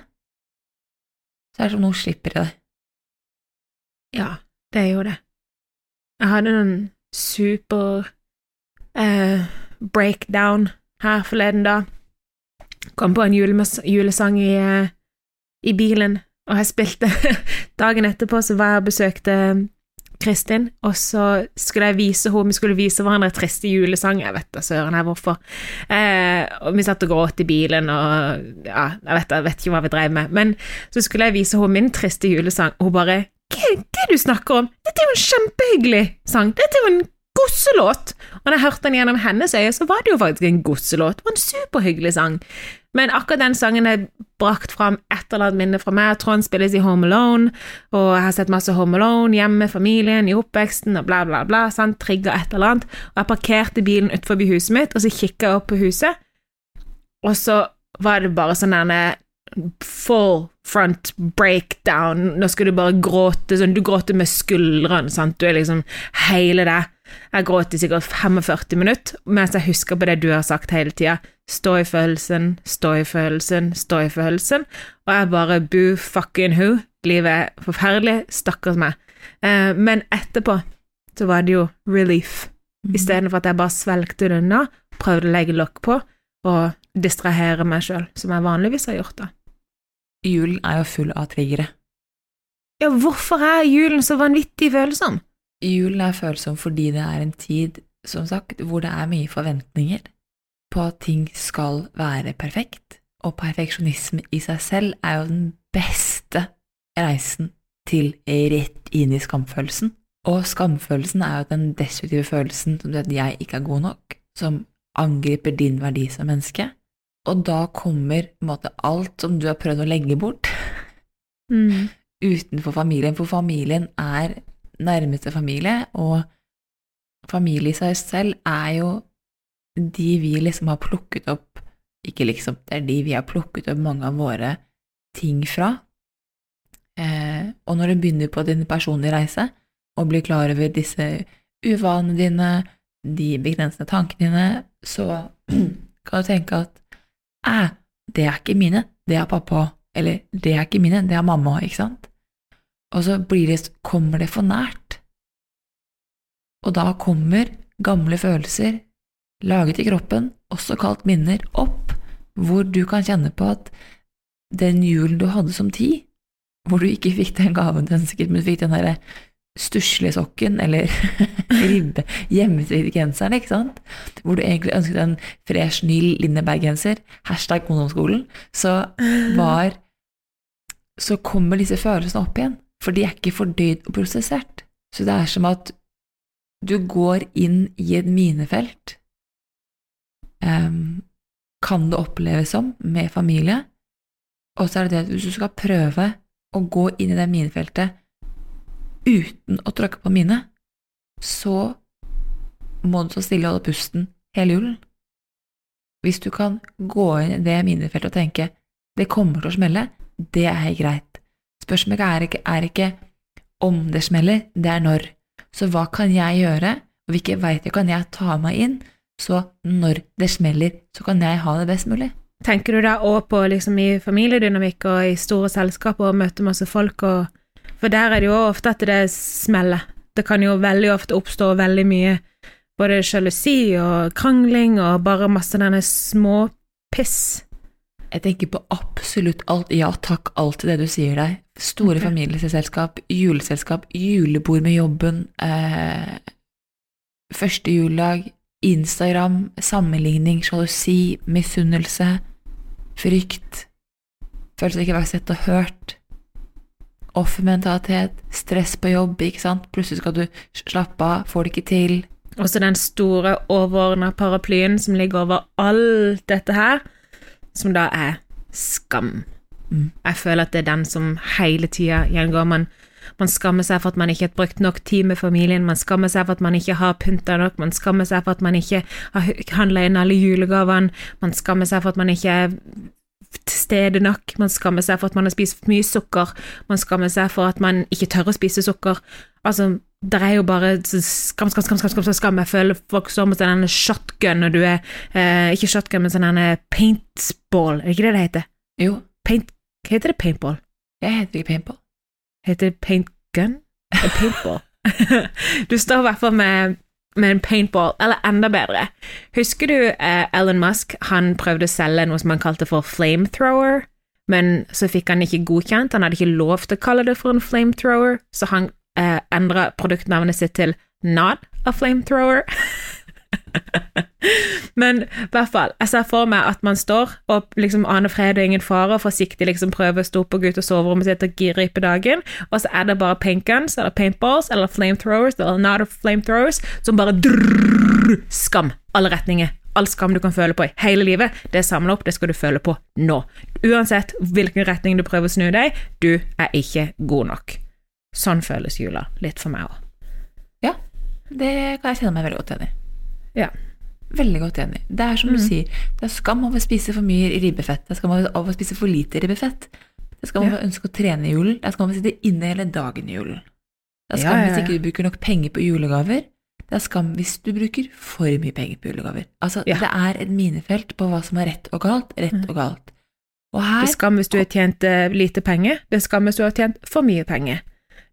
så er det som noe slipper i deg. Ja, det er jo det. Jeg hadde noen super eh, breakdown her forleden da. Kom på en julesang i, eh, i bilen, og jeg spilte Dagen etterpå så var jeg og besøkte Kristin, og så skulle jeg vise henne Vi skulle vise hverandre triste julesang, jeg vet da søren her hvorfor. Eh, og vi satt og gråt i bilen, og ja, jeg vet, jeg vet ikke hva vi drev med. Men så skulle jeg vise henne min triste julesang, og hun bare hva, hva du snakker om? Dette er jo en kjempehyggelig sang. Dette er jo en gosselåt. Og da jeg hørte den gjennom hennes øye, så var det jo faktisk en gosselåt. Det var en superhyggelig sang. Men akkurat den sangen er brakt fram et eller annet minne fra meg. Trond spilles i Home Alone, og jeg har sett masse Home Alone hjemme familien, i oppveksten, og bla, bla, bla. Sant? Trigga et eller annet. Og jeg parkerte bilen utenfor huset mitt, og så kikka jeg opp på huset, og så var det bare sånn derne full front breakdown. Nå skal du bare gråte sånn, Du gråter med skuldrene, sant. Du er liksom hele det. Jeg gråt i sikkert 45 minutter mens jeg husker på det du har sagt hele tida. Stå i følelsen, stå i følelsen, stå i følelsen. Og jeg bare boo fucking who. Livet er forferdelig. Stakkars meg. Eh, men etterpå så var det jo relief. Istedenfor at jeg bare svelgte det unna, prøvde å legge lokk på og distrahere meg sjøl, som jeg vanligvis har gjort. da. Julen er jo full av triggere. Ja, hvorfor er julen så vanvittig følsom? Julen er følsom fordi det er en tid, som sagt, hvor det er mye forventninger på at ting skal være perfekt, og perfeksjonisme i seg selv er jo den beste reisen til rett inn i skamfølelsen. Og skamfølelsen er jo den destruktive følelsen som du vet jeg ikke er god nok, som angriper din verdi som menneske. Og da kommer måte alt som du har prøvd å legge bort, Mm. utenfor familien, for familien er nærmeste familie, og familie i seg selv er jo de vi liksom har plukket opp Ikke liksom, det er de vi har plukket opp mange av våre ting fra. Eh, og når du begynner på din personlige reise, og blir klar over disse uvanene dine, de begrensende tankene dine, så kan du tenke at æ, det er ikke mine, det er pappa, eller det er ikke mine, det er mamma, ikke sant? Og så det, kommer det for nært. Og da kommer gamle følelser, laget i kroppen, også kalt minner, opp, hvor du kan kjenne på at den julen du hadde som ti, hvor du ikke fikk den gaven du ønsket, men du fikk den derre stuslesokken eller ribbe, hjemmestrikte genseren, ikke sant, hvor du egentlig ønsket en fresh, ny Lindeberg-genser, hashtag kondomskolen, så var Så kommer disse følelsene opp igjen, for de er ikke fordøyd og prosessert. Så det er som at du går inn i et minefelt, um, kan det oppleves som, med familie, og så er det det at hvis du skal prøve å gå inn i det minefeltet uten å tråkke på mine, så må du stå stille og holde pusten hele julen. Hvis du kan gå inn i det minefeltet og tenke det kommer til å smelle, det er greit. Spørsmålet er ikke, er ikke om det smeller, det er når. Så hva kan jeg gjøre, og hvilke verktøy kan jeg ta meg inn, så når det smeller, så kan jeg ha det best mulig? Tenker du da òg på liksom i familiedynamikk og i store selskaper og møte masse folk og For der er det jo ofte at det smeller. Det kan jo veldig ofte oppstå veldig mye både sjalusi og krangling og bare masse denne små piss. Jeg tenker på absolutt alt. Ja takk, alt det du sier deg. Store okay. familieselskap, juleselskap, julebord med jobben, eh, første juledag, Instagram, sammenligning, sjalusi, misunnelse, frykt, følelse av ikke å være sett og hørt, offermentalitet, stress på jobb, ikke sant, plutselig skal du slappe av, får det ikke til. Også den store overordna paraplyen som ligger over alt dette her, som da er skam. Mm. Jeg føler at det er den som hele tida gjengår. Man, man skammer seg for at man ikke har brukt nok tid med familien, man skammer seg for at man ikke har pynta nok, man skammer seg for at man ikke har handla inn alle julegavene, man skammer seg for at man ikke er til stede nok, man skammer seg for at man har spist for mye sukker, man skammer seg for at man ikke tør å spise sukker. Altså, det er jo bare skam, skam, skam, skam, skam, skam. Jeg føler folk står med sånn en shotgun når du er eh, Ikke shotgun, men sånn paintball, er det ikke det det heter? Jo, Paint, heter det paintball? jeg heter ikke paintball. Heter det paintgun? Eller paintball? du står i hvert fall med, med en paintball, eller enda bedre. Husker du eh, Elon Musk? Han prøvde å selge noe som han kalte for flamethrower, men så fikk han ikke godkjent. Han hadde ikke lov til å kalle det for en flamethrower, så han eh, endra produktnavnet sitt til Not a flamethrower. Men i hvert fall, jeg ser for meg at man står og liksom aner fred og ingen fare, og forsiktig liksom prøver å stå opp og gå ut av soverommet sitt og gire på dagen, og så er det bare paintguns eller paintballs eller flamethrowers eller not of flamethrowers som bare drrrr, skam alle retninger. All skam du kan føle på i hele livet, det er samla opp, det skal du føle på nå. Uansett hvilken retning du prøver å snu deg, du er ikke god nok. Sånn føles jula, litt for meg òg. Ja, det kan jeg kjenne meg veldig godt enig i. Ja. Veldig godt enig. Det er som du Mm. sier, det er skam over å spise for mye ribbefett. Det er skam over å spise for lite ribbefett. Det er skam over å ønske å trene i julen. Det er skam over å sitte inne hele dagen i julen. Det er skam Ja, ja, hvis ikke du bruker nok penger på julegaver. Det er skam hvis du bruker for mye penger på julegaver. Altså, det er et minefelt på hva som er rett og galt, rett Mm. og galt. Og her Det er skam hvis du har tjent eh, lite penger. Det er skam hvis du har tjent for mye penger.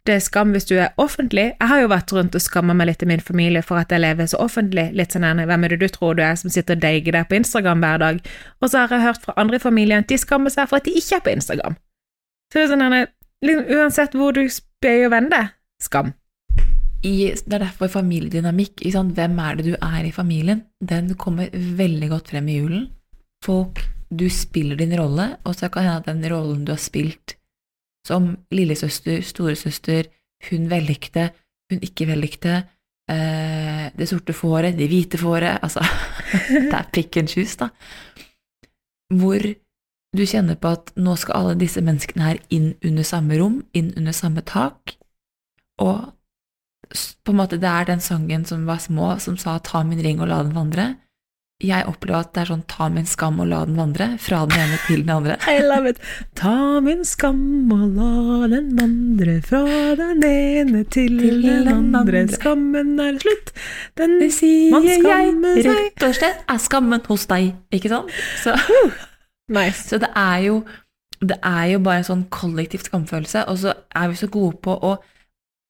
Det er skam hvis du er offentlig. Jeg har jo vært rundt og skamma meg litt i min familie for at jeg lever så offentlig. Litt sånn her, hvem er det du tror du er som sitter og deiger deg på Instagram hver dag? Og så har jeg hørt fra andre i familien at de skammer seg for at de ikke er på Instagram. Så det er sånn her, liksom, uansett hvor du spør og vender, skam. i, det er derfor familiedynamikk. Sant? Hvem er det du er i familien? Den kommer veldig godt frem i julen. Folk, du spiller din rolle, og så kan det hende at den rollen du har spilt som lillesøster, storesøster, hun vellykte, hun ikke vellykte, eh, det sorte fåret, det hvite fåret Altså, det er pick and choose, da. Hvor du kjenner på at nå skal alle disse menneskene her inn under samme rom, inn under samme tak, og på en måte det er den sangen som var små, som sa 'ta min ring og la den vandre'. Jeg opplever at det er sånn 'ta min skam og la den vandre', fra den ene til den andre. I love it. Ta min skam og la den vandre fra den ene til, Til den den andre. andre. Skammen er slutt. Den Det sier Man jeg, rett og slett er skammen hos deg, ikke sant? Så, Nice. så det er jo det er jo bare en sånn kollektiv skamfølelse, og så er vi så gode på å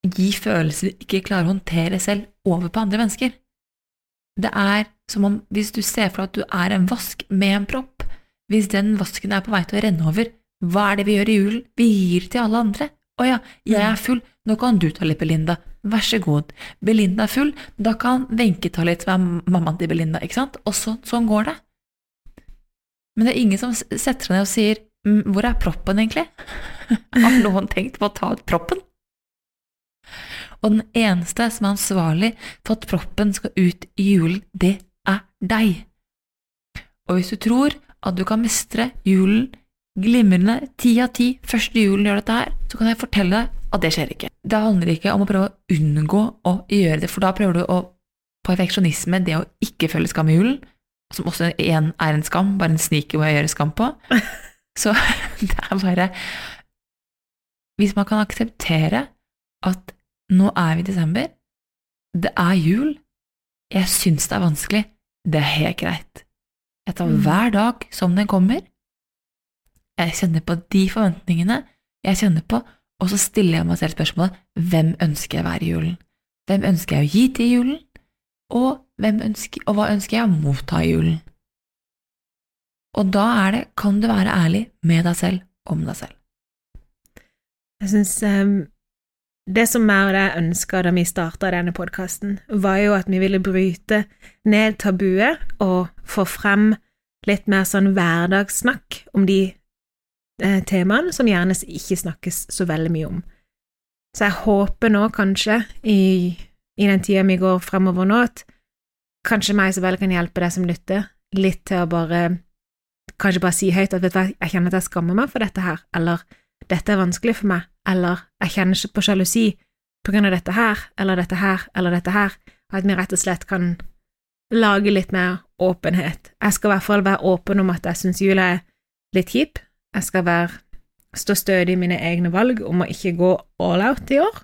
gi følelser vi ikke klarer å håndtere selv, over på andre mennesker. Det er som om hvis du ser for deg at du er en vask med en propp, hvis den vasken er på vei til å renne over, hva er det vi gjør i julen? Vi gir til alle andre. Å ja, jeg er full, nå kan du ta litt, Belinda. Vær så god. Belinda er full, da kan Wenche ta litt, som er mammaen til Belinda, ikke sant? Og så, sånn går det. Men det er ingen som setter seg ned og sier «Mm, hvor er proppen egentlig? Har noen tenkt på å ta ut proppen? Og den eneste som er ansvarlig for at proppen skal ut i julen, det er deg. Og hvis du tror at du kan mestre julen glimrende ti av ti første julen gjør dette her, så kan jeg fortelle deg at det skjer ikke. Det handler ikke om å prøve å unngå å gjøre det, for da prøver du å perfeksjonisme, det å ikke føle skam i julen, som også igjen er en skam, bare en sniker hvor jeg gjøre skam på. Så det er bare Hvis man kan akseptere at nå er vi i desember, det er jul, jeg syns det er vanskelig, det er helt greit. Jeg tar Mm. hver dag som den kommer, jeg kjenner på de forventningene jeg kjenner på, og så stiller jeg meg selv spørsmålet hvem ønsker jeg å være i julen? Hvem ønsker jeg å gi til julen? Og, hvem ønsker, og hva ønsker jeg å motta i julen? Og da er det, kan du være ærlig med deg selv om deg selv. Jeg syns det som jeg og deg ønska da vi starta denne podkasten, var jo at vi ville bryte ned tabuet og få frem litt mer sånn hverdagssnakk om de eh, temaene som gjerne ikke snakkes så veldig mye om. Så jeg håper nå kanskje, i, i den tida vi går fremover nå, at kanskje meg så vel kan hjelpe deg som lytter, litt til å bare kanskje bare si høyt at vet du hva, jeg kjenner at jeg skammer meg for dette her, eller dette er vanskelig for meg, eller jeg kjenner ikke på sjalusi på grunn av dette her, eller dette her, eller dette her, at vi rett og slett kan lage litt mer åpenhet. Jeg skal i hvert fall være åpen om at jeg syns jula er litt kjip, jeg skal være, stå stødig i mine egne valg om å ikke gå all out i år,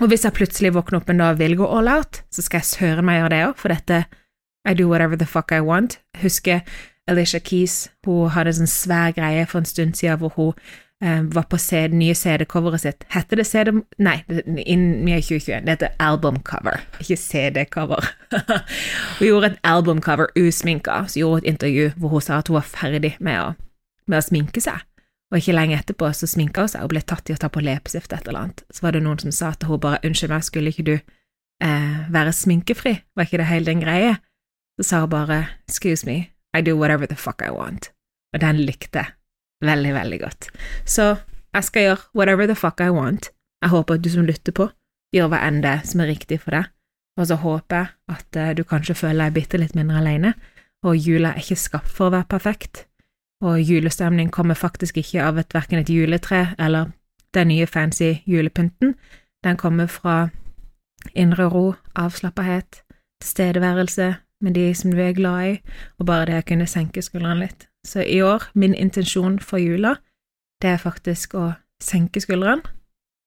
og hvis jeg plutselig våkner opp en dag og vil gå all out, så skal jeg søren meg gjøre det òg, for dette I do whatever the fuck I want. Husker Alicia Keys, hun hadde en sånn svær greie for en stund siden hvor hun var på CD, nye CD-coveret sitt. Heter det CD... Nei, innen 2021. Det heter albumcover, ikke CD-cover. hun gjorde et albumcover usminka, så gjorde hun et intervju hvor hun sa at hun var ferdig med å, med å sminke seg. Og ikke lenge etterpå så sminka hun seg og ble tatt i å ta på leppestift et eller annet. Så var det noen som sa til henne bare unnskyld meg, skulle ikke du eh, være sminkefri, var ikke det hele den greie? Så sa hun bare excuse me, I do whatever the fuck I want. Og den likte jeg veldig, veldig godt. Så jeg skal gjøre whatever the fuck I want. Jeg håper at du som lytter på, gjør hva enn det som er riktig for deg, og så håper jeg at uh, du kanskje føler deg bitte litt mindre alene, og jula er ikke skapt for å være perfekt, og julestemning kommer faktisk ikke av et, verken et juletre eller den nye fancy julepynten, den kommer fra indre ro, avslappethet, tilstedeværelse med de som du er glad i, og bare det å kunne senke skuldrene litt. Så i år, min intensjon for jula, det er faktisk å senke skuldrene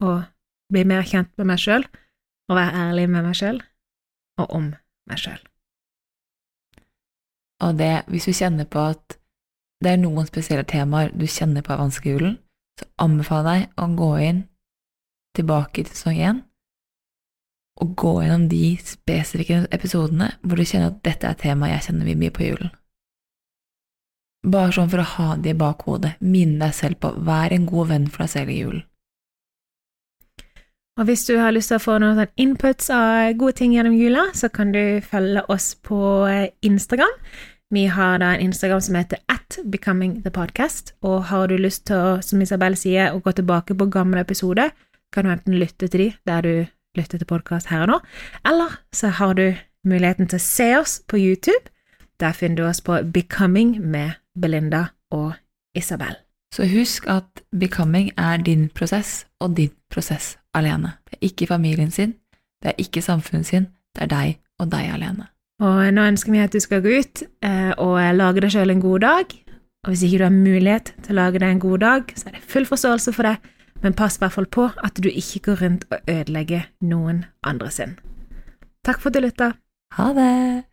og bli mer kjent med meg sjøl, og være ærlig med meg sjøl og om meg sjøl. Og det, hvis du kjenner på at det er noen spesielle temaer du kjenner på er vanskelig i julen, så anbefaler jeg deg å gå inn tilbake til sesong én og gå gjennom de spesifikke episodene hvor du kjenner at dette er temaet jeg kjenner mye på julen. Bare sånn for å ha det i bakhodet, minne deg selv på vær en god venn for deg selv i julen. Og hvis du har lyst til å få noen inputs av gode ting gjennom jula, så kan du følge oss på eh, Instagram. Vi har da en Instagram som heter at becomingthepodcast, og har du lyst til å, som Isabel sier, å gå tilbake på gamle episoder, kan du enten lytte til de der du lytter til podkast her og nå, eller så har du muligheten til å se oss på YouTube. Der finner du oss på Becoming med Belinda og Isabel. Så husk at becoming er din prosess, og din prosess alene. Det er ikke familien sin, det er ikke samfunnet sin, det er deg og deg alene. Og nå ønsker vi at du skal gå ut eh, og lage deg sjøl en god dag. Og hvis ikke du har mulighet til å lage deg en god dag, så er det full forståelse for det, men pass i hvert fall på at du ikke går rundt og ødelegger noen andre sin. Takk for at du lytta. Ha det!